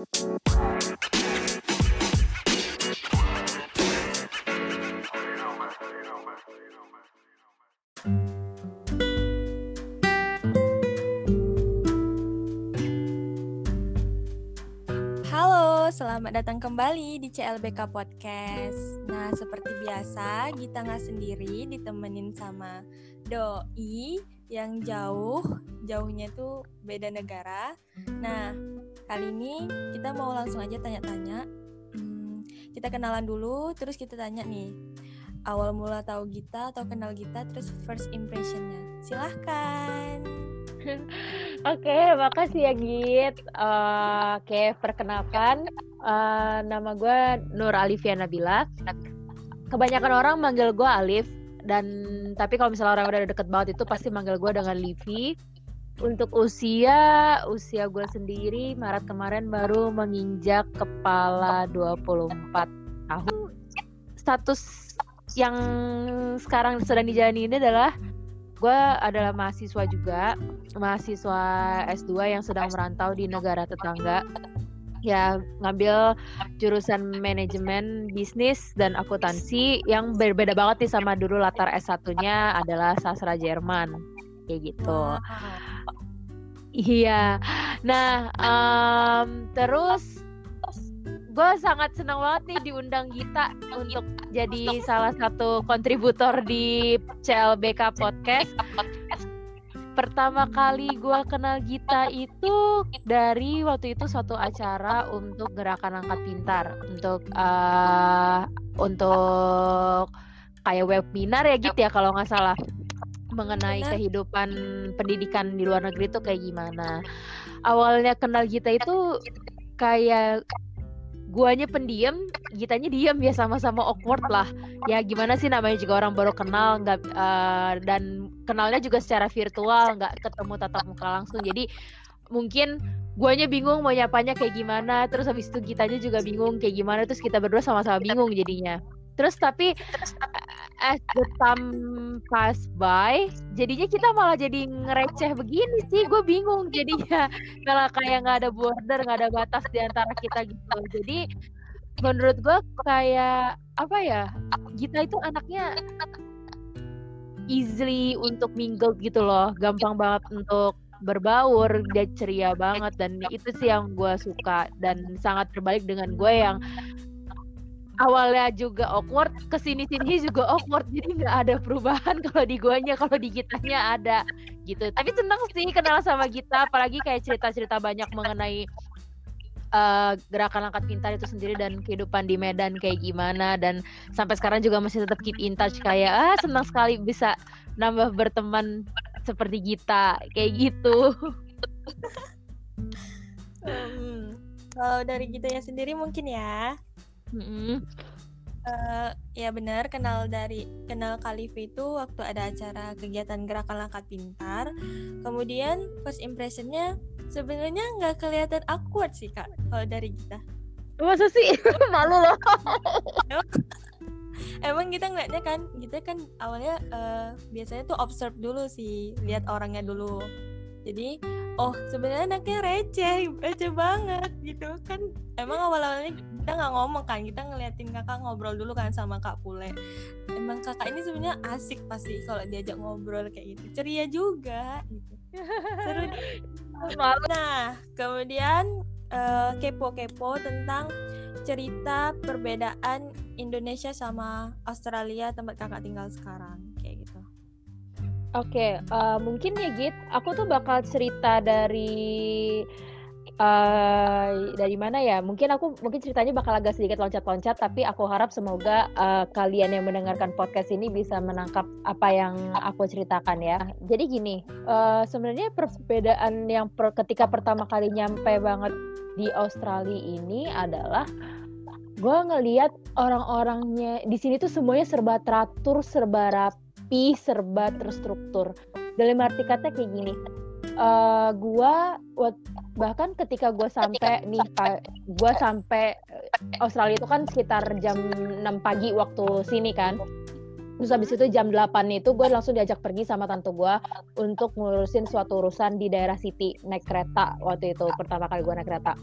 Halo, selamat datang kembali di CLBK Podcast. Nah, seperti biasa, kita nggak sendiri, ditemenin sama Doi yang jauh, jauhnya tuh beda negara. Nah, kali ini kita mau langsung aja tanya-tanya. Hmm, kita kenalan dulu, terus kita tanya nih, awal mula tahu kita atau kenal kita, terus first impressionnya. Silahkan. Oke, makasih ya Git. Uh, Oke, perkenalkan uh, nama gue Nur Alifia Nabila. Kebanyakan orang manggil gue Alif dan tapi kalau misalnya orang udah deket banget itu pasti manggil gue dengan Livi. Untuk usia, usia gue sendiri Maret kemarin baru menginjak kepala 24 tahun. Status yang sekarang sedang dijalani ini adalah gue adalah mahasiswa juga mahasiswa S2 yang sedang merantau di negara tetangga ya ngambil jurusan manajemen bisnis dan akuntansi yang berbeda banget nih sama dulu latar S1-nya adalah sastra Jerman kayak gitu. Iya. Nah, um, terus gue sangat senang banget nih diundang Gita untuk jadi salah satu kontributor di CLBK Podcast. Pertama kali gue kenal Gita itu dari waktu itu suatu acara untuk gerakan angkat pintar untuk uh, untuk kayak webinar ya gitu ya kalau nggak salah mengenai kehidupan pendidikan di luar negeri itu kayak gimana. Awalnya kenal Gita itu kayak guanya pendiam, Gitanya diam ya sama-sama awkward lah. Ya gimana sih namanya juga orang baru kenal nggak uh, dan kenalnya juga secara virtual, nggak ketemu tatap muka langsung. Jadi mungkin guanya bingung mau nyapanya kayak gimana, terus habis itu Gitanya juga bingung kayak gimana, terus kita berdua sama-sama bingung jadinya. Terus tapi as the time pass by, jadinya kita malah jadi ngereceh begini sih. Gue bingung jadinya kalau kayak nggak ada border, nggak ada batas di antara kita gitu. Jadi menurut gue kayak apa ya? Gita itu anaknya easily untuk mingle gitu loh, gampang banget untuk berbaur, dia ceria banget dan itu sih yang gue suka dan sangat terbalik dengan gue yang awalnya juga awkward ke sini sini juga awkward. Jadi nggak ada perubahan kalau di guanya kalau di gitanya ada gitu. Tapi seneng sih kenal sama Gita apalagi kayak cerita-cerita banyak mengenai uh, gerakan angkat pintar itu sendiri dan kehidupan di Medan kayak gimana. Dan sampai sekarang juga masih tetap keep in touch kayak ah senang sekali bisa nambah berteman seperti Gita kayak gitu. um, kalau dari Gita ya sendiri mungkin ya Mm-hmm. Uh, ya benar kenal dari kenal Khalif itu waktu ada acara kegiatan gerakan langkat pintar. Kemudian first impressionnya sebenarnya nggak kelihatan awkward sih kak kalau dari kita. Masa sih malu loh. Emang kita ngeliatnya kan, kita kan awalnya uh, biasanya tuh observe dulu sih, lihat orangnya dulu. Jadi oh sebenarnya anaknya receh receh banget gitu. Kan emang awal-awalnya kita nggak ngomong kan kita ngeliatin kakak ngobrol dulu kan sama kak Pule. Emang kakak ini sebenarnya asik pasti kalau diajak ngobrol kayak gitu. Ceria juga gitu. Seru nah kemudian uh, kepo-kepo tentang cerita perbedaan Indonesia sama Australia tempat kakak tinggal sekarang Oke, okay, uh, eh, mungkin ya Git, aku tuh bakal cerita dari uh, dari mana ya? Mungkin aku mungkin ceritanya bakal agak sedikit loncat-loncat, tapi aku harap semoga uh, kalian yang mendengarkan podcast ini bisa menangkap apa yang aku ceritakan ya. Jadi gini, uh, sebenarnya perbedaan yang per, ketika pertama kali nyampe banget di Australia ini adalah gue ngeliat orang-orangnya di sini tuh semuanya serba teratur, serba rapi rapi, serba terstruktur. Dalam arti kata kayak gini, uh, gua bahkan ketika gue sampai nih gue sampai Australia itu kan sekitar jam 6 pagi waktu sini kan Terus habis itu jam 8 itu gue langsung diajak pergi sama tante gue untuk ngurusin suatu urusan di daerah City naik kereta waktu itu pertama kali gue naik kereta.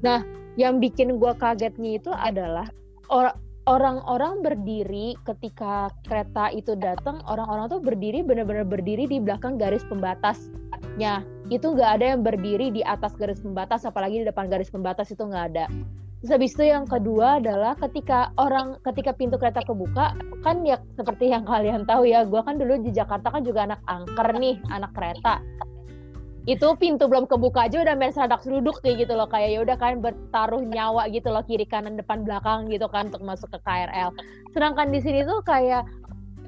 Nah, yang bikin gue kagetnya itu adalah or orang-orang berdiri ketika kereta itu datang, orang-orang tuh berdiri benar-benar berdiri di belakang garis pembatasnya. Itu nggak ada yang berdiri di atas garis pembatas, apalagi di depan garis pembatas itu nggak ada. Terus habis itu yang kedua adalah ketika orang ketika pintu kereta kebuka kan ya seperti yang kalian tahu ya gue kan dulu di Jakarta kan juga anak angker nih anak kereta itu pintu belum kebuka aja udah main seradak seruduk kayak gitu loh kayak ya udah kan bertaruh nyawa gitu loh kiri kanan depan belakang gitu kan untuk masuk ke KRL sedangkan di sini tuh kayak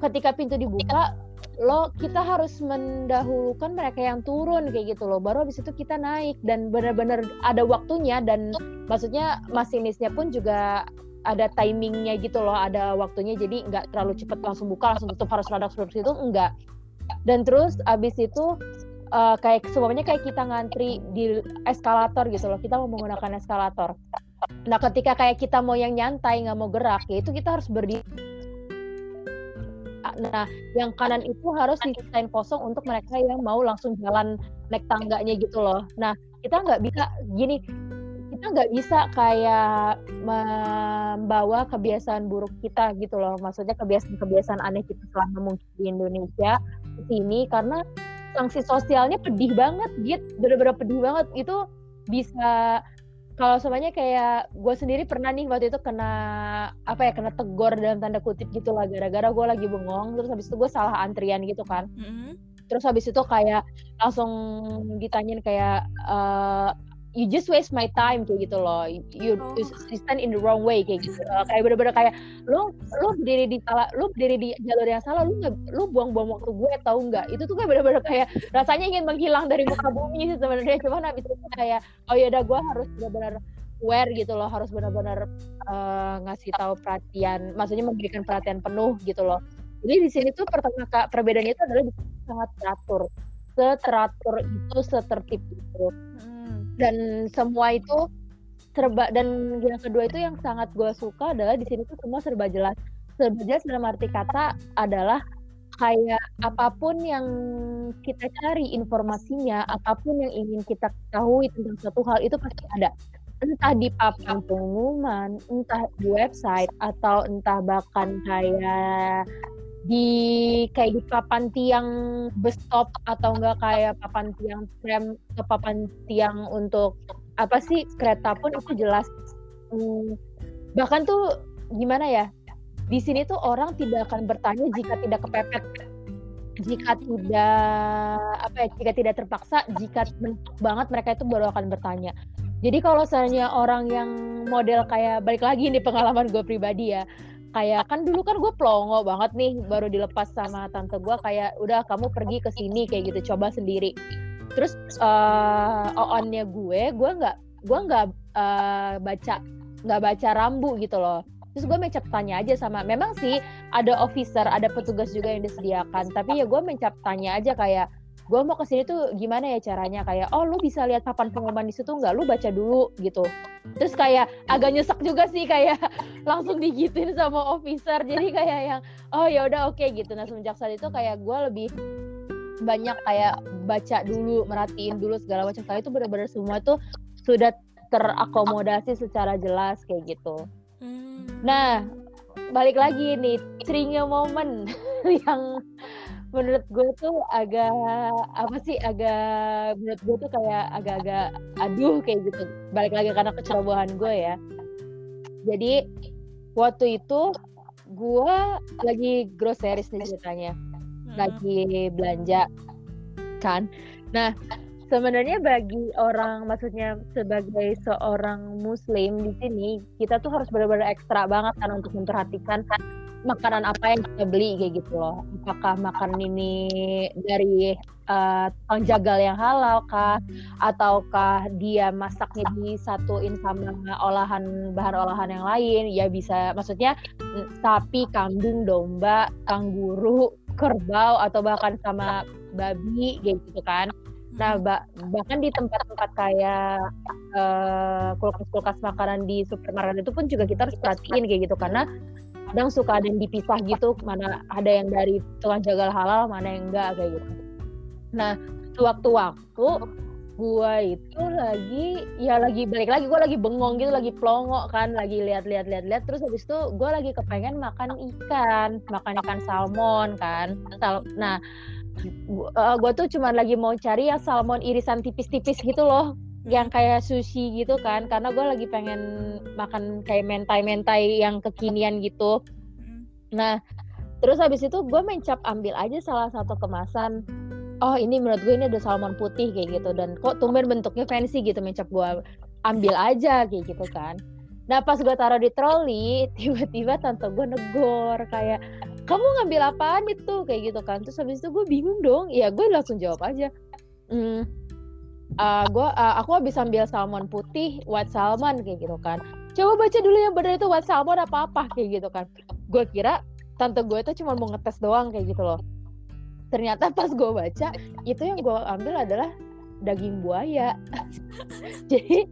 ketika pintu dibuka lo kita harus mendahulukan mereka yang turun kayak gitu loh. Baru habis itu kita naik dan benar-benar ada waktunya dan maksudnya masinisnya pun juga ada timingnya gitu loh ada waktunya. Jadi nggak terlalu cepet langsung buka langsung tutup harus rada itu enggak. Dan terus abis itu uh, kayak semuanya kayak kita ngantri di eskalator gitu loh kita mau menggunakan eskalator nah ketika kayak kita mau yang nyantai nggak mau gerak ya itu kita harus berdiri Nah, yang kanan itu harus disisain kosong untuk mereka yang mau langsung jalan naik tangganya gitu loh. Nah, kita nggak bisa gini, kita nggak bisa kayak membawa kebiasaan buruk kita gitu loh. Maksudnya kebiasaan-kebiasaan aneh kita selama mungkin di Indonesia ke sini karena sanksi sosialnya pedih banget gitu, bener-bener pedih banget. Itu bisa kalau semuanya kayak gue sendiri pernah nih waktu itu kena apa ya kena tegor dalam tanda kutip gitu lah gara-gara gue lagi bengong terus habis itu gue salah antrian gitu kan mm-hmm. terus habis itu kayak langsung ditanyain kayak uh, you just waste my time kayak gitu loh. You, oh. you stand in the wrong way kayak gitu uh, kayak bener-bener kayak lu lu berdiri di salah lu berdiri di jalur yang salah lu nggak lu buang-buang waktu gue tau nggak? Itu tuh kayak bener-bener kayak rasanya ingin menghilang dari muka bumi sih sebenarnya. Cuman habis itu kayak oh ya udah gue harus bener-bener aware gitu loh harus benar-benar uh, ngasih tahu perhatian maksudnya memberikan perhatian penuh gitu loh. Jadi di sini tuh pertama kak perbedaannya itu adalah sangat teratur. Seteratur itu setertib itu dan semua itu serba dan yang kedua itu yang sangat gue suka adalah di sini tuh semua serba jelas. Serba jelas dalam arti kata adalah kayak apa pun yang kita cari informasinya apa pun yang ingin kita ketahui tentang suatu hal itu pasti ada. Entah di papan pengumuman entah di website atau entah bahkan kayak di kayak di papan tiang bus stop atau enggak kayak papan tiang tram ke papan tiang untuk apa sih kereta pun itu jelas. Hmm, bahkan tuh gimana ya di sini tuh orang tidak akan bertanya jika tidak kepepet jika tidak apa ya jika tidak terpaksa jika mentok banget mereka itu baru akan bertanya. Jadi kalau misalnya orang yang model kayak balik lagi ini pengalaman gue pribadi ya kayak kan dulu kan gue plongo banget nih baru dilepas sama tante gue kayak udah kamu pergi ke sini kayak gitu coba sendiri. Terus uh, onnya gue gue nggak gue nggak uh, baca nggak baca rambu gitu loh. Terus gue mencap tanya aja sama memang sih ada officer ada petugas juga yang disediakan tapi ya gue mencap tanya aja kayak gue mau ke sini tuh gimana ya caranya? Kayak oh lu bisa lihat papan pengumuman di situ nggak? Lu baca dulu gitu terus kayak agak nyesek juga sih kayak langsung digituin sama officer. Jadi kayak yang oh ya udah oke okay, gitu. Nah semenjak saat itu kayak gue lebih banyak kayak baca dulu merhatiin dulu segala macam. Kali itu benar-benar semua tuh sudah terakomodasi secara jelas kayak gitu. Hmm. nah balik lagi nih tringe momen yang menurut gue tuh agak apa sih agak menurut gue tuh kayak agak-agak aduh kayak gitu. Balik lagi karena kecerobohan gue ya. Jadi waktu itu gue lagi groceries nih ceritanya. Hmm. lagi belanja kan? Nah sebenarnya bagi orang maksudnya sebagai seorang muslim di sini kita tuh harus benar-benar ekstra banget kan untuk memperhatikan makanan apa yang kita beli kayak gitu loh. Apakah makanan ini dari uh, tukang jagal yang halal kah ataukah dia masaknya disatuin sama olahan bahan olahan yang lain ya bisa maksudnya sapi, kambing, domba, kangguru, kerbau atau bahkan sama babi kayak gitu kan. Nah, bah bahkan di tempat-tempat kayak kulkas kulkas-kulkas makanan di supermarket itu pun juga kita harus perhatiin kayak gitu karena kadang suka ada yang dipisah gitu mana ada yang dari tukang jagal halal mana yang enggak kayak gitu. Nah waktu-waktu gue itu lagi ya lagi balik lagi gue lagi bengong gitu lagi plongo kan lagi lihat-lihat lihat-lihat terus habis itu gue lagi kepengen makan ikan makan ikan salmon kan. Nah uh, eh, gue tuh cuma lagi mau cari yang salmon irisan tipis-tipis gitu loh yang kayak sushi gitu kan karena gue lagi pengen makan kayak mentai-mentai yang kekinian gitu. Nah terus habis itu gue mencap ambil aja salah satu kemasan. Oh ini menurut gue ini ada salmon putih kayak gitu dan kok tumben bentuknya fancy gitu mencap gue ambil aja kayak gitu kan. Nah pas gue taruh di troli tiba-tiba tante gue negor kayak kamu ngambil apaan itu? kayak gitu kan. Terus habis itu gue bingung dong. Ya gue langsung jawab aja hmm, uh, gua uh, aku habis ambil salmon putih white salmon kayak gitu kan. Coba baca dulu yang benar itu white salmon apa apa kayak gitu kan. Gue kira tante gue itu cuma mau ngetes doang kayak gitu loh. Ternyata pas gue baca itu yang gue ambil adalah daging buaya. Jadi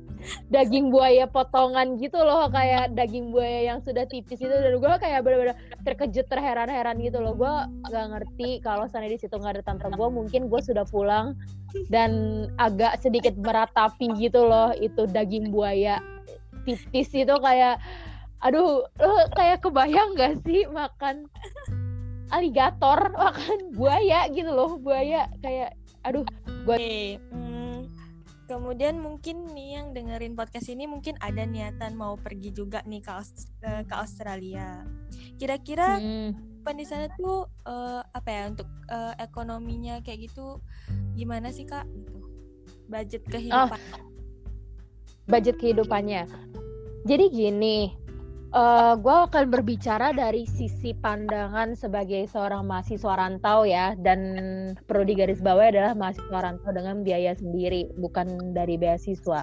daging buaya potongan gitu loh kayak daging buaya yang sudah tipis itu dan gue kayak bener-bener terkejut terheran-heran gitu loh. Gue nggak ngerti kalau sana di situ nggak ada tante gue mungkin gue sudah pulang dan agak sedikit meratapi gitu loh itu daging buaya tipis itu kayak aduh lo kayak kebayang gak sih makan aligator makan buaya gitu loh buaya kayak aduh gue kemudian mungkin nih yang dengerin podcast ini mungkin ada niatan mau pergi juga nih ke, Aust eh, ke Australia. Kira-kira hmm. di sana tuh uh, apa ya untuk uh, ekonominya kayak gitu gimana sih kak? Gitu. Budget kehidupan. Oh, budget kehidupannya. Jadi gini, uh, eh, gue akan berbicara dari sisi pandangan sebagai seorang mahasiswa rantau ya dan perlu digarisbawahi adalah mahasiswa rantau dengan biaya sendiri bukan dari beasiswa.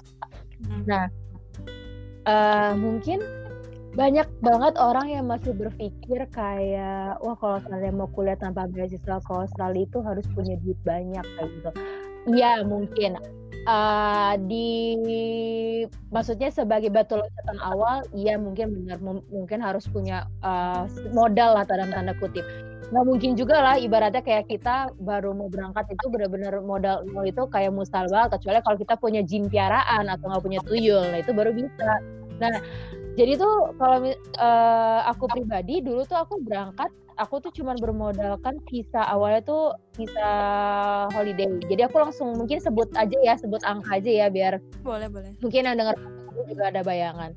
Hmm. Nah, uh, mungkin banyak banget orang yang masih berpikir kayak wah kalau kalian mau kuliah tanpa beasiswa ke Australia itu harus punya duit banyak kayak gitu. Iya mungkin. Uh, di maksudnya sebagai batu loncatan awal iya mungkin benar. Mungkin harus punya uh, modal lah dalam tanda kutip. Nggak mungkin juga lah ibaratnya kayak kita baru mau berangkat itu benar-benar modal nol itu kayak mustalbal kecuali kalau kita punya jin piaraan atau nggak punya tuyul nah itu baru bisa nah jadi tuh kalau uh, aku pribadi dulu tuh aku berangkat aku tuh cuma bermodalkan visa awalnya tuh visa holiday. Jadi aku langsung mungkin sebut aja ya, sebut angka aja ya biar boleh boleh. Mungkin yang dengar juga ada bayangan.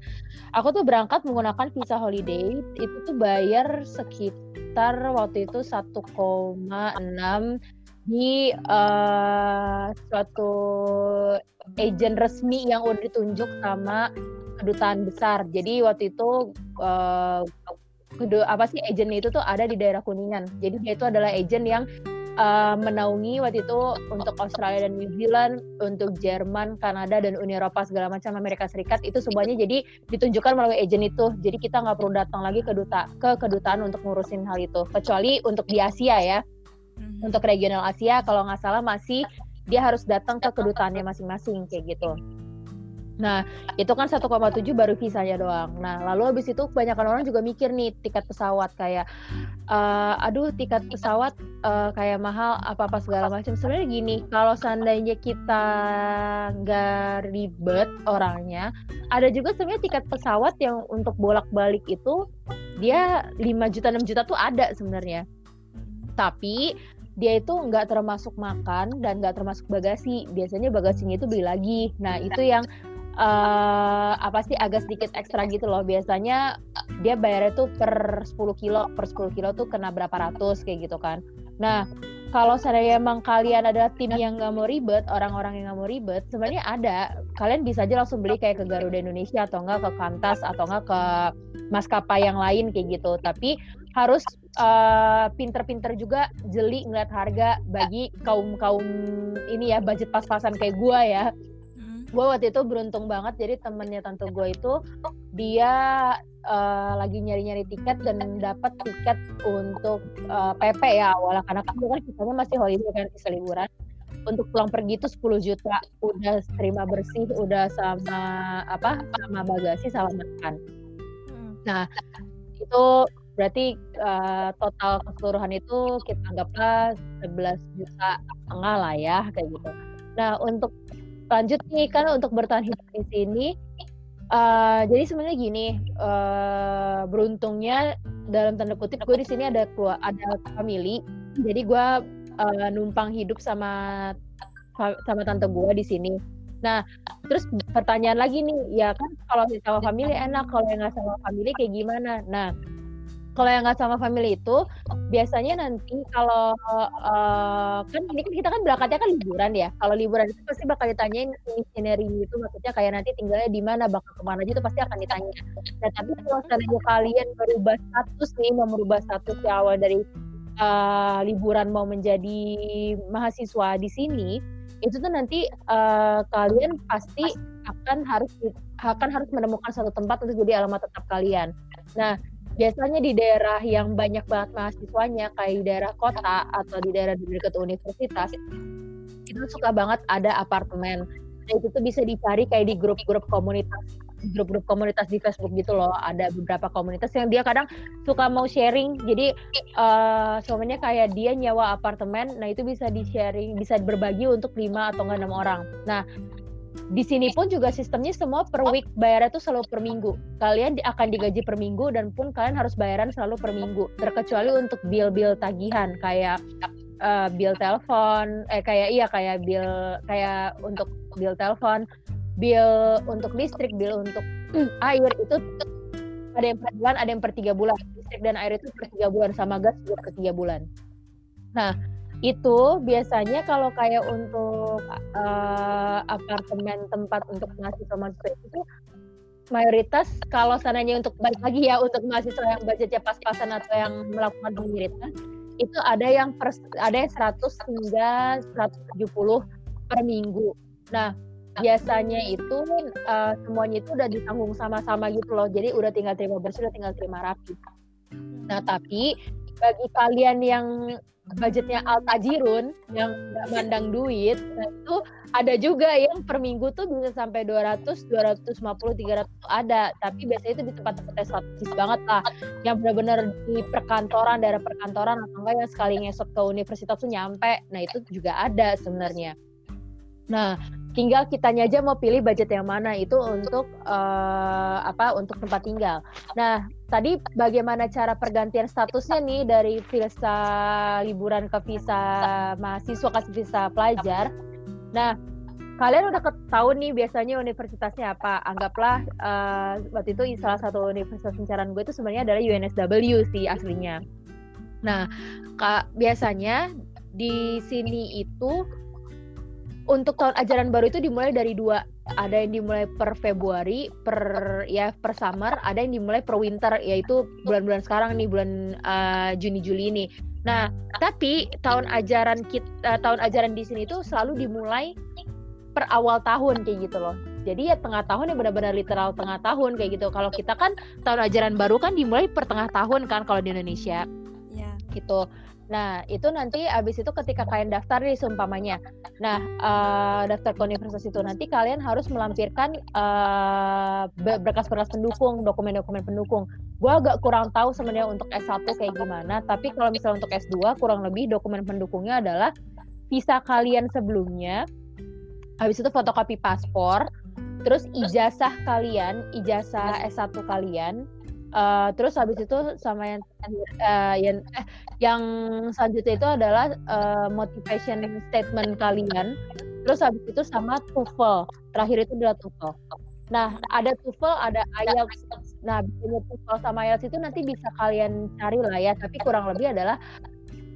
Aku tuh berangkat menggunakan visa holiday itu tuh bayar sekitar waktu itu 1,6 di uh, suatu agent resmi yang udah ditunjuk sama kedutaan besar. Jadi waktu itu uh, apa sih agent itu tuh ada di daerah Kuningan. Jadi dia itu adalah agent yang uh, menaungi waktu itu untuk Australia dan New Zealand, untuk Jerman, Kanada dan Uni Eropa segala macam Amerika Serikat itu semuanya jadi ditunjukkan melalui agent itu. Jadi kita nggak perlu datang lagi ke duta ke kedutaan untuk ngurusin hal itu. Kecuali untuk di Asia ya. Hmm. Untuk regional Asia kalau nggak salah masih dia harus datang ke kedutaannya masing-masing kayak gitu. Nah, itu kan 1,7 baru visanya doang. Nah, lalu habis itu kebanyakan orang juga mikir nih tiket pesawat kayak uh, aduh tiket pesawat uh, kayak mahal apa-apa segala macam. Sebenarnya gini, kalau seandainya kita nggak ribet orangnya, ada juga sebenarnya tiket pesawat yang untuk bolak-balik itu dia 5 juta 6 juta tuh ada sebenarnya. Tapi dia itu nggak termasuk makan dan nggak termasuk bagasi. Biasanya bagasinya itu beli lagi. Nah itu yang uh, apa sih agak sedikit ekstra gitu loh. Biasanya dia bayarnya tuh per 10 kilo, per 10 kilo tuh kena berapa ratus kayak gitu kan. Nah, kalau saya emang kalian adalah tim yang nggak mau ribet, orang-orang yang nggak mau ribet, sebenarnya ada. Kalian bisa aja langsung beli kayak ke Garuda Indonesia atau enggak ke Kantas atau enggak ke maskapai yang lain kayak gitu. Tapi harus uh, pinter-pinter juga jeli ngeliat harga bagi kaum kaum ini ya budget pas-pasan kayak gua ya gue waktu itu beruntung banget jadi temennya tante gue itu dia uh, lagi nyari-nyari tiket dan dapat tiket untuk uh, eh, PP ya awalnya karena kan kan kitanya masih holiday kan bisa liburan untuk pulang pergi itu 10 juta udah terima bersih udah sama apa sama bagasi sama makan hmm. nah itu berarti uh, total keseluruhan itu kita anggaplah 11 juta setengah lah ya kayak gitu. Nah untuk lanjut nih karena untuk bertahan hidup di sini uh, jadi sebenarnya gini uh, beruntungnya dalam tanda kutip gue di sini ada ada family jadi gue uh, numpang hidup sama sama tante gue di sini. Nah, terus pertanyaan lagi nih, ya kan kalau sama family enak, kalau yang nggak sama family kayak gimana? Nah, kalau yang nggak sama family itu biasanya nanti kalau uh, kan ini kan kita kan berangkatnya kan liburan ya. Kalau liburan itu pasti bakal ditanyain itinerary itu maksudnya kayak nanti tinggalnya di mana, bakal ke mana aja itu pasti akan ditanya. Nah tapi kalau seandainya kalian merubah status nih, mau merubah status ya awal dari uh, liburan mau menjadi mahasiswa di sini, itu tuh nanti uh, kalian pasti akan harus akan harus menemukan satu tempat untuk jadi alamat tetap kalian. Nah, biasanya di daerah yang banyak banget mahasiswanya kayak di daerah kota atau di daerah dekat universitas itu suka banget ada apartemen. Nah, itu tuh bisa dicari kayak di grup-grup komunitas grup-grup komunitas di Facebook gitu loh. Ada beberapa komunitas yang dia kadang suka mau sharing. Jadi uh, suaminya kayak dia nyawa apartemen nah itu bisa di sharing bisa berbagi untuk lima atau enam orang. Nah di sini pun juga sistemnya semua per week bayarnya tuh selalu per minggu. Kalian akan digaji per minggu dan pun kalian harus bayaran selalu per minggu. Terkecuali untuk bill-bill tagihan kayak uh, bill telepon, eh kayak iya kayak bill kayak untuk bill telepon, bill untuk listrik, bill untuk air itu ada yang per bulan, ada yang per tiga bulan. Listrik dan air itu per tiga bulan, sama gas juga per tiga bulan. Nah, itu biasanya kalau kayak untuk uh, apartemen tempat untuk mahasiswa mahasiswa itu mayoritas kalau sananya untuk balik lagi ya untuk mahasiswa yang budgetnya pas-pasan atau yang melakukan pengiritan itu ada yang per, ada yang 100 hingga 170 per minggu. Nah, biasanya itu uh, semuanya itu udah ditanggung sama-sama gitu loh. Jadi udah tinggal terima bersih, udah tinggal terima rapi. Nah, tapi bagi kalian yang budgetnya al tajirun yang nggak mandang duit, nah itu ada juga yang per minggu tuh bisa sampai 200, 250, 300 ada. Tapi biasanya itu di tempat-tempat strategis banget lah, yang benar-benar di perkantoran, daerah perkantoran atau enggak yang sekali ngesot ke universitas tuh nyampe. Nah itu juga ada sebenarnya. Nah, tinggal kitanya aja mau pilih budget yang mana itu untuk uh, apa untuk tempat tinggal. Nah, tadi bagaimana cara pergantian statusnya nih dari visa liburan ke visa mahasiswa ke visa pelajar. Nah, kalian udah tahu nih biasanya universitasnya apa? Anggaplah uh, waktu itu salah satu universitas incaran gue itu sebenarnya adalah UNSW sih aslinya. Nah, kak, biasanya di sini itu untuk tahun ajaran baru itu dimulai dari dua. Ada yang dimulai per Februari per ya per summer ada yang dimulai per winter yaitu bulan-bulan sekarang nih bulan uh, Juni Juli ini nah tapi tahun ajaran kita uh, tahun ajaran di sini itu selalu dimulai per awal tahun kayak gitu loh. Jadi ya tengah tahun yang benar-benar literal tengah tahun kayak gitu. Kalau kita kan tahun ajaran baru kan dimulai per tengah tahun kan kalau di Indonesia. Ya. gitu Nah, itu nanti abis itu ketika kalian daftar nih seumpamanya. Nah, uh, daftar ke universitas itu nanti kalian harus melampirkan uh, berkas-berkas pendukung, dokumen-dokumen pendukung. Gue agak kurang tahu sebenarnya untuk S1 kayak gimana, tapi kalau misalnya untuk S2 kurang lebih dokumen pendukungnya adalah visa kalian sebelumnya, habis itu fotokopi paspor, terus ijazah kalian, ijazah S1 kalian, Uh, terus habis itu sama yang uh, yang eh, yang selanjutnya itu adalah uh, motivation statement kalian. Terus habis itu sama TOEFL. Terakhir itu adalah TOEFL. Nah, ada TOEFL, ada IELTS. Nah, biasanya TOEFL sama IELTS itu nanti bisa kalian cari lah ya, tapi kurang lebih adalah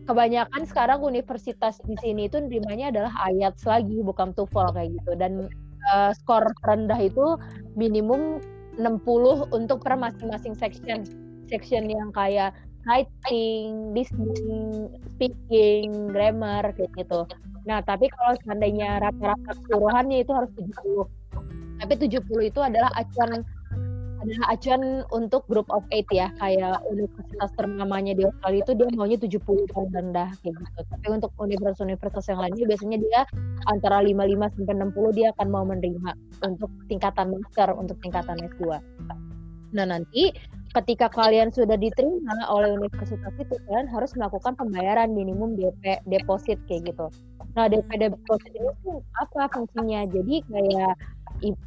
kebanyakan sekarang universitas di sini itu nerimanya adalah IELTS lagi, bukan TOEFL kayak gitu. Dan uh, skor rendah itu minimum 60 untuk per masing-masing section section yang kayak writing, listening, speaking, grammar kayak gitu. Nah, tapi kalau seandainya rata-rata keseluruhannya itu harus 70. Tapi 70 itu adalah acuan adalah acuan untuk group of eight ya kayak universitas ternamanya di Australia itu dia maunya 70 paling rendah kayak gitu tapi untuk universitas-universitas yang lainnya biasanya dia antara 55 sampai 60 dia akan mau menerima untuk tingkatan master untuk tingkatan S2 nah nanti ketika kalian sudah diterima oleh universitas itu kalian harus melakukan pembayaran minimum DP deposit kayak gitu. Nah DP deposit ini apa fungsinya? Jadi kayak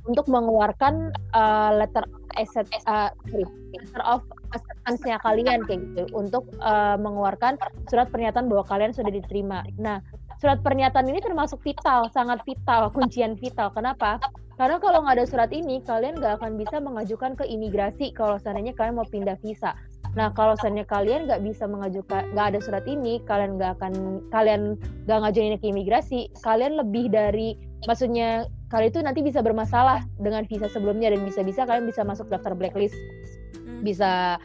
untuk mengeluarkan uh, letter asset uh, sorry, letter of acceptance-nya kalian kayak gitu untuk uh, mengeluarkan surat pernyataan bahwa kalian sudah diterima. Nah, surat pernyataan ini termasuk vital, sangat vital, kuncian vital. Kenapa? Karena kalau nggak ada surat ini, kalian nggak akan bisa mengajukan ke imigrasi kalau seandainya kalian mau pindah visa. Nah, kalau seandainya kalian nggak bisa mengajukan, nggak ada surat ini, kalian nggak akan, kalian nggak ngajuin ke imigrasi, kalian lebih dari, maksudnya kalian itu nanti bisa bermasalah dengan visa sebelumnya dan bisa-bisa kalian bisa masuk daftar blacklist, hmm. bisa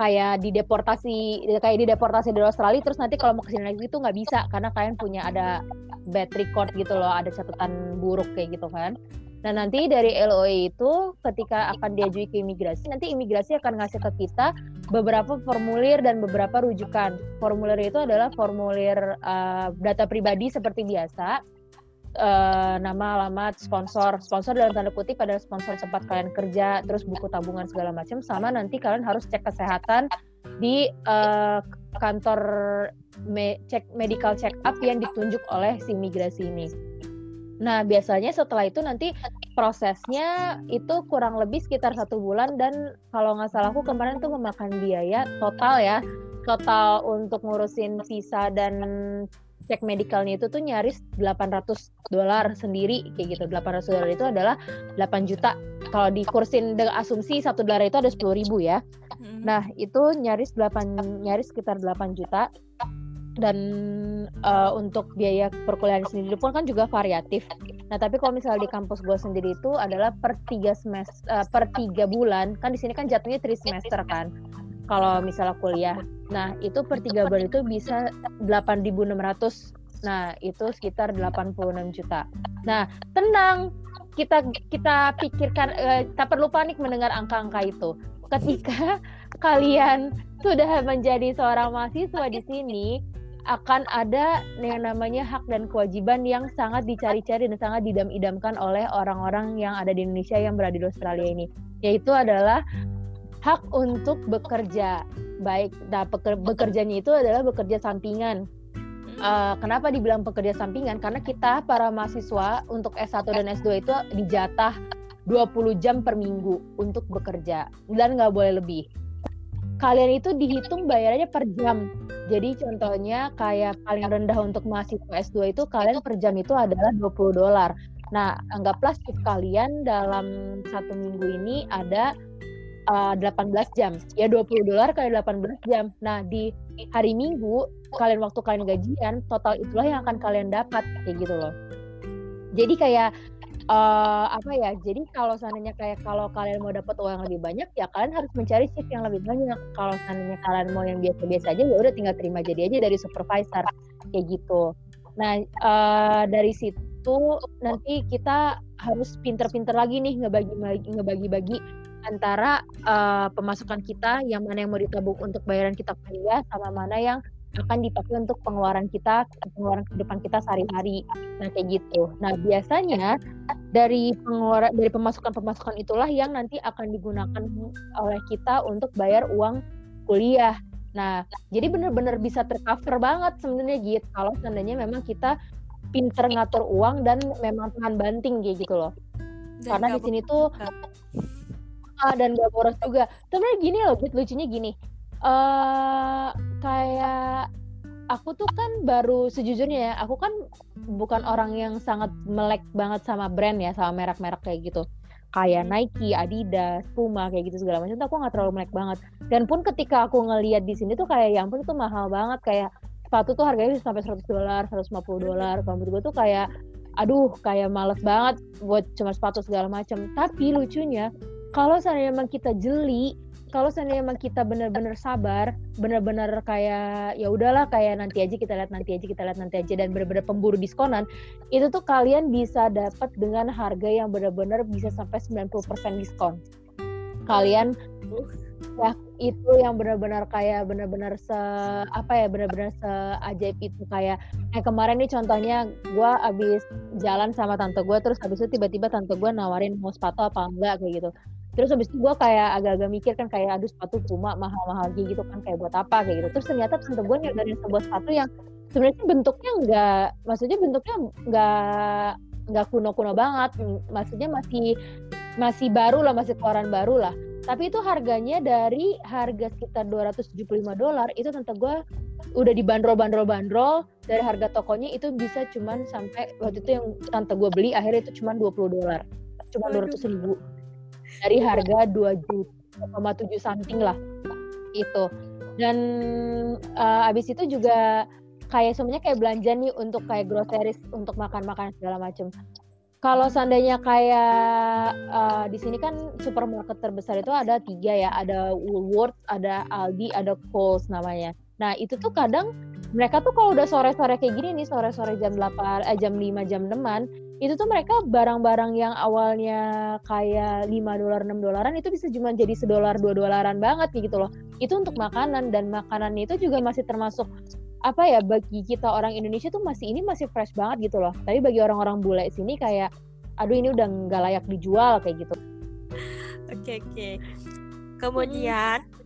kayak dideportasi, kayak dideportasi dari Australia, terus nanti kalau mau ke sini lagi itu nggak bisa karena kalian punya ada bad record gitu loh, ada catatan buruk kayak gitu kan. Nah nanti dari LOE itu ketika akan diajukan ke imigrasi, nanti imigrasi akan ngasih ke kita beberapa formulir dan beberapa rujukan. Formulir itu adalah formulir uh, data pribadi seperti biasa, uh, nama, alamat, sponsor, sponsor dalam tanda kutip adalah sponsor tempat kalian kerja, terus buku tabungan segala macam, sama nanti kalian harus cek kesehatan di uh, kantor me cek medical check up yang ditunjuk oleh si imigrasi ini. Nah, biasanya setelah itu nanti prosesnya itu kurang lebih sekitar satu bulan dan kalau nggak salah aku kemarin tuh memakan biaya total ya, total untuk ngurusin visa dan cek medikalnya itu tuh nyaris 800 dolar sendiri kayak gitu 800 dolar itu adalah 8 juta kalau dikursin dengan asumsi satu dolar itu ada 10 ribu ya hmm. nah itu nyaris 8 nyaris sekitar 8 juta dan uh, untuk biaya perkuliahan sendiri pun kan juga variatif. Nah tapi kalau misalnya di kampus gue sendiri itu adalah per tiga semester, uh, per tiga bulan kan di sini kan jatuhnya tri semester kan. Kalau misalnya kuliah, nah itu per tiga bulan itu bisa 8.600 Nah, itu sekitar 86 juta. Nah, tenang, kita kita pikirkan uh, tak perlu panik mendengar angka-angka itu. Ketika kalian sudah menjadi seorang mahasiswa di sini, akan ada yang namanya hak dan kewajiban yang sangat dicari-cari dan sangat didam-idamkan oleh orang-orang yang ada di Indonesia yang berada di Australia ini, yaitu adalah hak untuk bekerja. Baik, nah bekerjanya itu adalah bekerja sampingan. Uh, kenapa dibilang pekerja sampingan? Karena kita para mahasiswa untuk S1 dan S2 itu dijatah 20 jam per minggu untuk bekerja dan nggak boleh lebih kalian itu dihitung bayarannya per jam. Jadi contohnya kayak paling rendah untuk mahasiswa S2 itu kalian per jam itu adalah 20 dolar. Nah, anggaplah shift kalian dalam satu minggu ini ada uh, eh, 18 jam. Ya 20 dolar kali 18 jam. Nah, di hari Minggu kalian waktu kalian gajian, total itulah yang akan kalian dapat kayak gitu loh. Jadi kayak uh, apa ya jadi kalau seandainya kayak kalau kalian mau dapat uang lebih banyak ya kalian harus mencari shift yang lebih banyak kalau seandainya kalian mau yang biasa-biasa aja ya udah tinggal terima jadi aja dari supervisor kayak gitu nah uh, dari situ nanti kita harus pinter-pinter lagi nih ngebagi ngebagi-bagi antara uh, pemasukan kita yang mana yang mau ditabung untuk bayaran kita kuliah sama mana yang akan dipakai untuk pengeluaran kita, pengeluaran kehidupan kita sehari-hari. Nah, kayak gitu. Nah, biasanya dari pengeluaran dari pemasukan-pemasukan itulah yang nanti akan digunakan oleh kita untuk bayar uang kuliah. Nah, jadi benar-benar bisa tercover banget sebenarnya gitu kalau seandainya memang kita pinter ngatur uang dan memang tahan banting kayak gitu loh. Dan Karena di sini tuh ah, dan gak boros juga. Sebenarnya gini loh, gitu, lucunya gini uh, kayak aku tuh kan baru sejujurnya ya, aku kan bukan orang yang sangat melek banget sama brand ya, sama merek-merek kayak gitu. Kayak Nike, Adidas, Puma kayak gitu segala macam tuh aku nggak terlalu melek banget. Dan pun ketika aku ngeliat di sini tuh kayak yang pun itu mahal banget kayak sepatu tuh harganya bisa sampai 100 dolar, 150 dolar. Kalau menurut gue tuh kayak aduh kayak males banget buat cuma sepatu segala macam. Tapi lucunya kalau seandainya memang kita jeli kalau seandainya emang kita benar-benar sabar, benar-benar kayak ya udahlah kayak nanti aja kita lihat nanti aja kita lihat nanti aja dan benar-benar pemburu diskonan, itu tuh kalian bisa dapat dengan harga yang benar-benar bisa sampai 90% diskon. Kalian ya itu yang benar-benar kayak benar-benar se apa ya benar-benar se ajaib itu kayak kayak kemarin nih contohnya gue abis jalan sama tante gue terus abis itu tiba-tiba tante gue nawarin mau sepatu apa enggak kayak gitu terus habis itu gue kayak agak-agak mikir kan kayak aduh sepatu Puma mahal-mahal gitu kan kayak buat apa? kayak gitu. Terus ternyata tante gue nyadarin sebuah sepatu yang sebenarnya bentuknya enggak maksudnya bentuknya enggak nggak kuno-kuno banget. Maksudnya masih masih baru lah masih keluaran baru lah. Tapi itu harganya dari harga sekitar 275 dolar itu tante gue udah dibanderol-banderol-banderol dari harga tokonya itu bisa cuman sampai waktu itu yang tante gue beli akhirnya itu cuman 20 dolar. Cuma 200 ribu dari harga 2 juta tujuh something lah itu. Dan uh, abis itu juga kayak semuanya kayak belanja nih untuk kayak groceries untuk makan-makan segala macam kalau seandainya kayak uh, di sini kan supermarket terbesar itu ada tiga ya, ada Woolworths, ada Aldi, ada Coles namanya. Nah itu tuh kadang mereka tuh kalau udah sore-sore kayak gini nih, sore-sore jam 8, eh, jam 5, jam 6 itu tuh mereka barang-barang yang awalnya kayak 5 dolar 6 dolaran itu bisa cuma jadi sedolar dua dolaran banget gitu loh itu untuk makanan dan makanan itu juga masih termasuk apa ya bagi kita orang Indonesia tuh masih ini masih fresh banget gitu loh tapi bagi orang-orang bule sini kayak aduh ini udah nggak layak dijual kayak gitu oke okay, oke okay. kemudian hmm.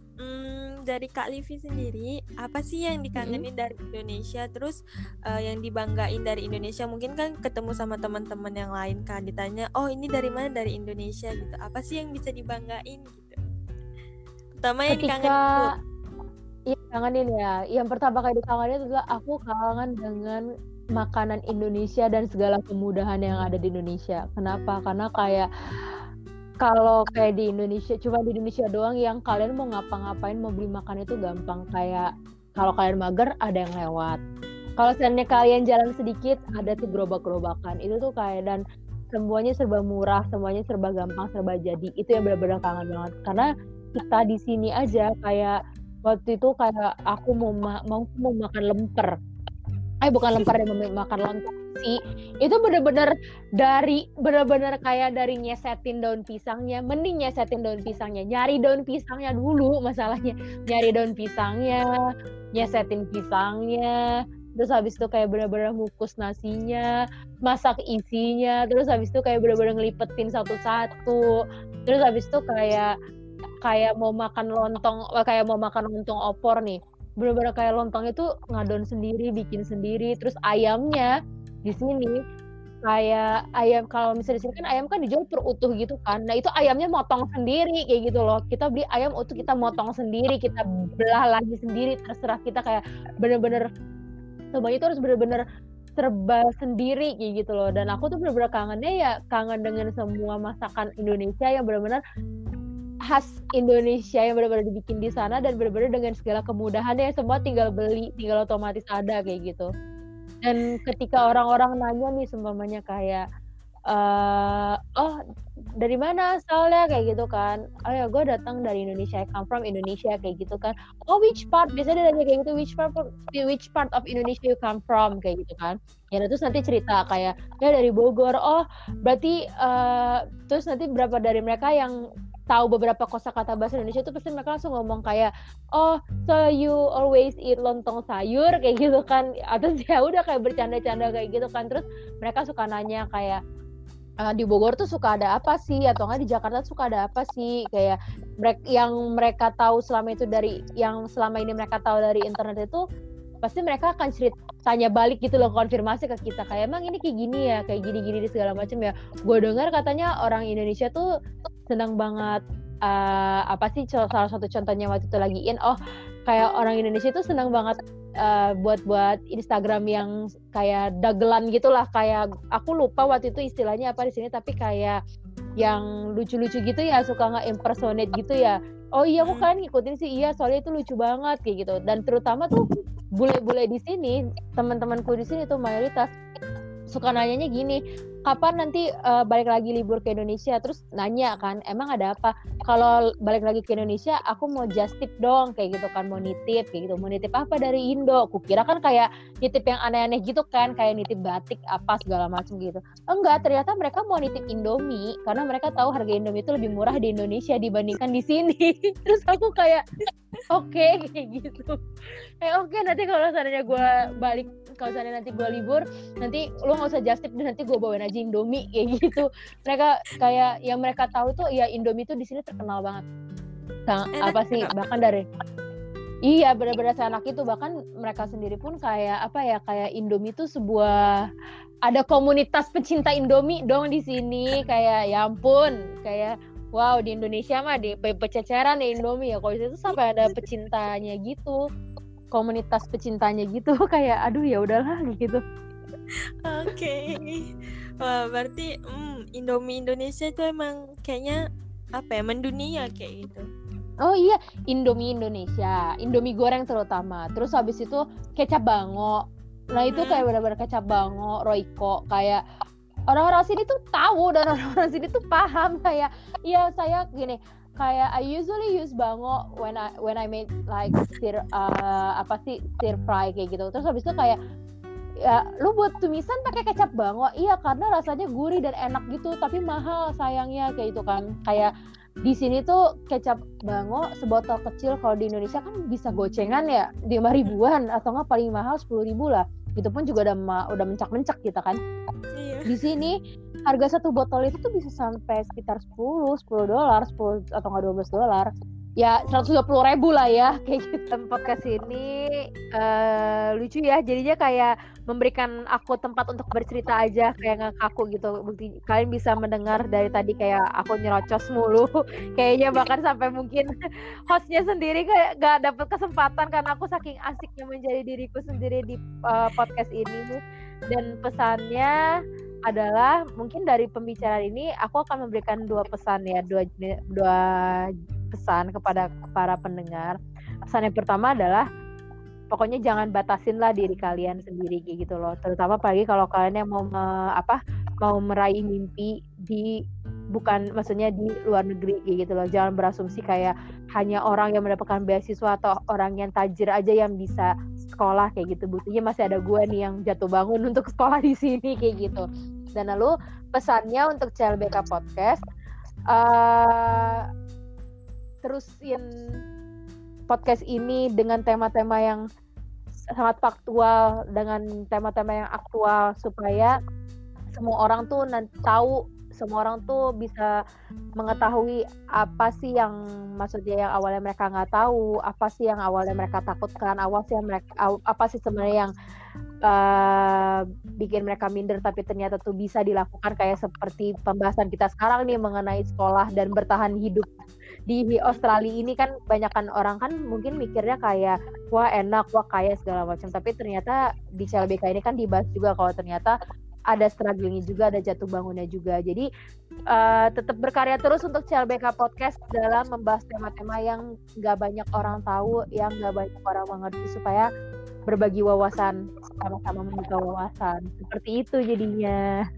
Dari Kak Livi sendiri apa sih yang dikangenin hmm. dari Indonesia terus uh, yang dibanggain dari Indonesia mungkin kan ketemu sama teman-teman yang lain kan ditanya oh ini dari mana dari Indonesia gitu apa sih yang bisa dibanggain gitu pertama yang Ketika... dikangenin Iya kangenin ya. Yang pertama kali dikangenin adalah aku kangen dengan makanan Indonesia dan segala kemudahan yang ada di Indonesia. Kenapa? Karena kayak kalau kayak di Indonesia, cuma di Indonesia doang yang kalian mau ngapa-ngapain mau beli makan itu gampang. Kayak kalau kalian mager ada yang lewat. Kalau seandainya kalian jalan sedikit ada tuh gerobak-gerobakan. Itu tuh kayak dan semuanya serba murah, semuanya serba gampang, serba jadi. Itu yang benar-benar kangen banget. Karena kita di sini aja kayak waktu itu kayak aku mau ma mau mau makan lemper eh bukan lemper yang makan lontong sih. Itu bener-bener dari bener-bener kayak dari nyesetin daun pisangnya. Mending nyesetin daun pisangnya. Nyari daun pisangnya dulu masalahnya. Nyari daun pisangnya nyesetin pisangnya. Terus habis itu kayak bener-bener ngukus nasinya masak isinya. Terus habis itu kayak bener-bener ngelipetin satu-satu. Terus habis itu kayak kayak mau makan lontong kayak mau makan lontong opor nih bener-bener kayak lontong itu ngadon sendiri bikin sendiri. Terus ayamnya di sini kayak ayam kalau misalnya di sini kan ayam kan dijual per utuh gitu kan. Nah itu ayamnya motong sendiri kayak gitu loh. Kita beli ayam utuh kita motong sendiri kita belah lagi sendiri. Terserah kita kayak bener-bener semuanya itu harus bener-bener serba sendiri kayak gitu loh. Dan aku tuh bener-bener kangennya ya kangen dengan semua masakan Indonesia yang bener-bener khas Indonesia yang benar-benar dibikin di sana dan benar-benar dengan segala kemudahannya semua tinggal beli tinggal otomatis ada kayak gitu. Dan ketika orang-orang nanya nih semuanya kayak uh, oh dari mana asalnya? kayak gitu kan. Oh ya gue datang dari Indonesia. I come from Indonesia kayak gitu kan. Oh which part? Biasanya dia nanya kayak gitu which part which part of Indonesia you come from? kayak gitu kan. Ya terus nanti cerita kayak ya dari Bogor. Oh berarti uh, terus nanti berapa dari mereka yang tahu beberapa kosakata bahasa Indonesia itu pasti mereka langsung ngomong kayak oh so you always eat lontong sayur kayak gitu kan. Atau ya udah kayak bercanda-canda kayak gitu kan. Terus mereka suka nanya kayak uh, di Bogor tuh suka ada apa sih? Atau nggak di Jakarta suka ada apa sih? Kayak mereka yang mereka tahu selama itu dari yang selama ini mereka tahu dari internet itu pasti mereka akan cerita tanya balik gitu loh konfirmasi ke kita kayak emang ini kayak gini ya? Kayak gini-gini segala macam ya? Gue dengar katanya orang Indonesia tuh senang banget uh, apa sih salah satu contohnya waktu itu lagi in oh kayak orang Indonesia tuh senang banget uh, buat buat Instagram yang kayak dagelan gitulah kayak aku lupa waktu itu istilahnya apa di sini tapi kayak yang lucu-lucu gitu ya suka nggak impersonate gitu ya. Oh iya aku hmm. kan ngikutin sih? Iya soalnya itu lucu banget kayak gitu. Dan terutama tuh bule-bule di sini teman-temanku di sini tuh mayoritas suka nanyanya gini kapan nanti uh, balik lagi libur ke Indonesia? Terus nanya kan emang ada apa? Kalau balik lagi ke Indonesia aku mau just tip dong kayak gitu kan mau nitip kayak gitu mau nitip apa dari Indo? Kukira kan kayak nitip yang aneh-aneh gitu kan kayak nitip batik apa segala macam gitu. Enggak ternyata mereka mau nitip Indomie karena mereka tahu harga Indomie itu lebih murah di Indonesia dibandingkan di sini. Terus aku kayak oke okay, kayak gitu. Eh oke okay, nanti kalau seandainya gue balik kalau seandainya nanti gue libur nanti lu nggak usah just tip dan nanti gue bawain aja aja Indomie kayak gitu. Mereka kayak yang mereka tahu tuh ya Indomie tuh di sini terkenal banget. Sang, apa sih bahkan dari Iya benar-benar anak itu. Bahkan mereka sendiri pun kayak apa ya kayak Indomie itu sebuah ada komunitas pecinta Indomie dong di sini. Kayak ya ampun kayak wow di Indonesia mah di pececeran ya Indomie ya. Kalau itu sampai ada pecintanya gitu komunitas pecintanya gitu kayak aduh ya udahlah gitu oke okay. wah berarti hmm, Indomie Indonesia itu emang kayaknya apa ya mendunia kayak gitu Oh iya, Indomie Indonesia, Indomie goreng terutama. Terus habis itu kecap bango. Nah itu kayak benar-benar kecap bango, Royco, kayak orang-orang sini tuh tahu dan orang-orang sini tuh paham kayak, iya saya gini, kayak I usually use bango when I when I make like stir uh, apa sih stir fry kayak gitu. Terus habis itu kayak ya lu buat tumisan pakai kecap bango iya karena rasanya gurih dan enak gitu tapi mahal sayangnya kayak itu kan kayak di sini tuh kecap bango sebotol kecil kalau di Indonesia kan bisa gocengan ya lima ribuan atau nggak paling mahal sepuluh ribu lah itu pun juga udah udah mencak-mencak kita kan iya. di sini harga satu botol itu tuh bisa sampai sekitar 10 10 dolar 10 atau nggak 12 dolar. Ya 120 ribu lah ya kayak gitu. Podcast ini uh, lucu ya jadinya kayak memberikan aku tempat untuk bercerita aja kayak nggak kaku gitu. Bukti kalian bisa mendengar dari tadi kayak aku nyerocos mulu. Kayaknya bahkan sampai mungkin hostnya sendiri kayak gak dapet kesempatan karena aku saking asiknya menjadi diriku sendiri di uh, podcast ini. Dan pesannya adalah mungkin dari pembicaraan ini aku akan memberikan dua pesan ya dua dua pesan kepada para pendengar. Pesan yang pertama adalah pokoknya jangan batasin lah diri kalian sendiri gitu loh. Terutama pagi kalau kalian yang mau me, apa mau meraih mimpi di bukan maksudnya di luar negeri gitu loh. Jangan berasumsi kayak hanya orang yang mendapatkan beasiswa atau orang yang tajir aja yang bisa sekolah kayak gitu. Buktinya masih ada gue nih yang jatuh bangun untuk sekolah di sini kayak gitu. Dan lalu pesannya untuk CLBK Podcast uh, terusin podcast ini dengan tema-tema yang sangat faktual dengan tema-tema yang aktual supaya semua orang tuh nanti tahu semua orang tuh bisa mengetahui apa sih yang maksudnya yang awalnya mereka nggak tahu apa sih yang awalnya mereka takutkan awal sih yang mereka apa sih sebenarnya yang uh, bikin mereka minder tapi ternyata tuh bisa dilakukan kayak seperti pembahasan kita sekarang nih mengenai sekolah dan bertahan hidup. Di Australia ini kan banyakkan orang kan mungkin mikirnya kayak wah enak wah kaya segala macam. Tapi ternyata di CLBK ini kan dibahas juga kalau ternyata ada strugglingnya juga, ada jatuh bangunnya juga. Jadi uh, tetap berkarya terus untuk CLBK Podcast dalam membahas tema-tema yang nggak banyak orang tahu, yang nggak banyak orang mengerti supaya berbagi wawasan, sama-sama membuka wawasan. Seperti itu jadinya.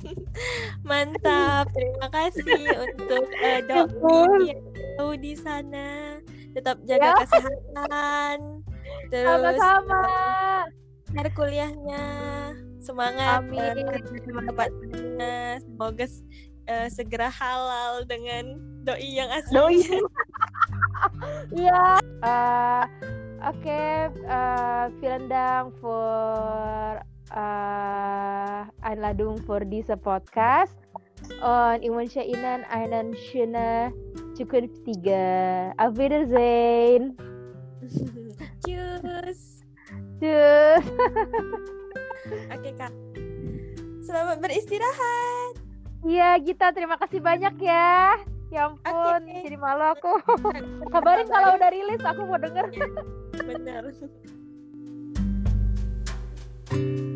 Mantap, terima kasih untuk uh, doi yang di sana. Tetap jaga ya. kesehatan. Terus sama-sama. kuliahnya semangat amin. semoga uh, segera halal dengan doi yang asli. Doi. Iya uh, oke okay. uh, vielen dank for uh, Einladung for this podcast. Und ich wünsche Ihnen einen schönen zukünftige Auf Wiedersehen. Tschüss Tschüss Oke kak. Selamat beristirahat. Iya Gita, terima kasih banyak ya. Ya ampun, okay. jadi malu aku. Kabarin kalau udah rilis, aku mau denger. Bener.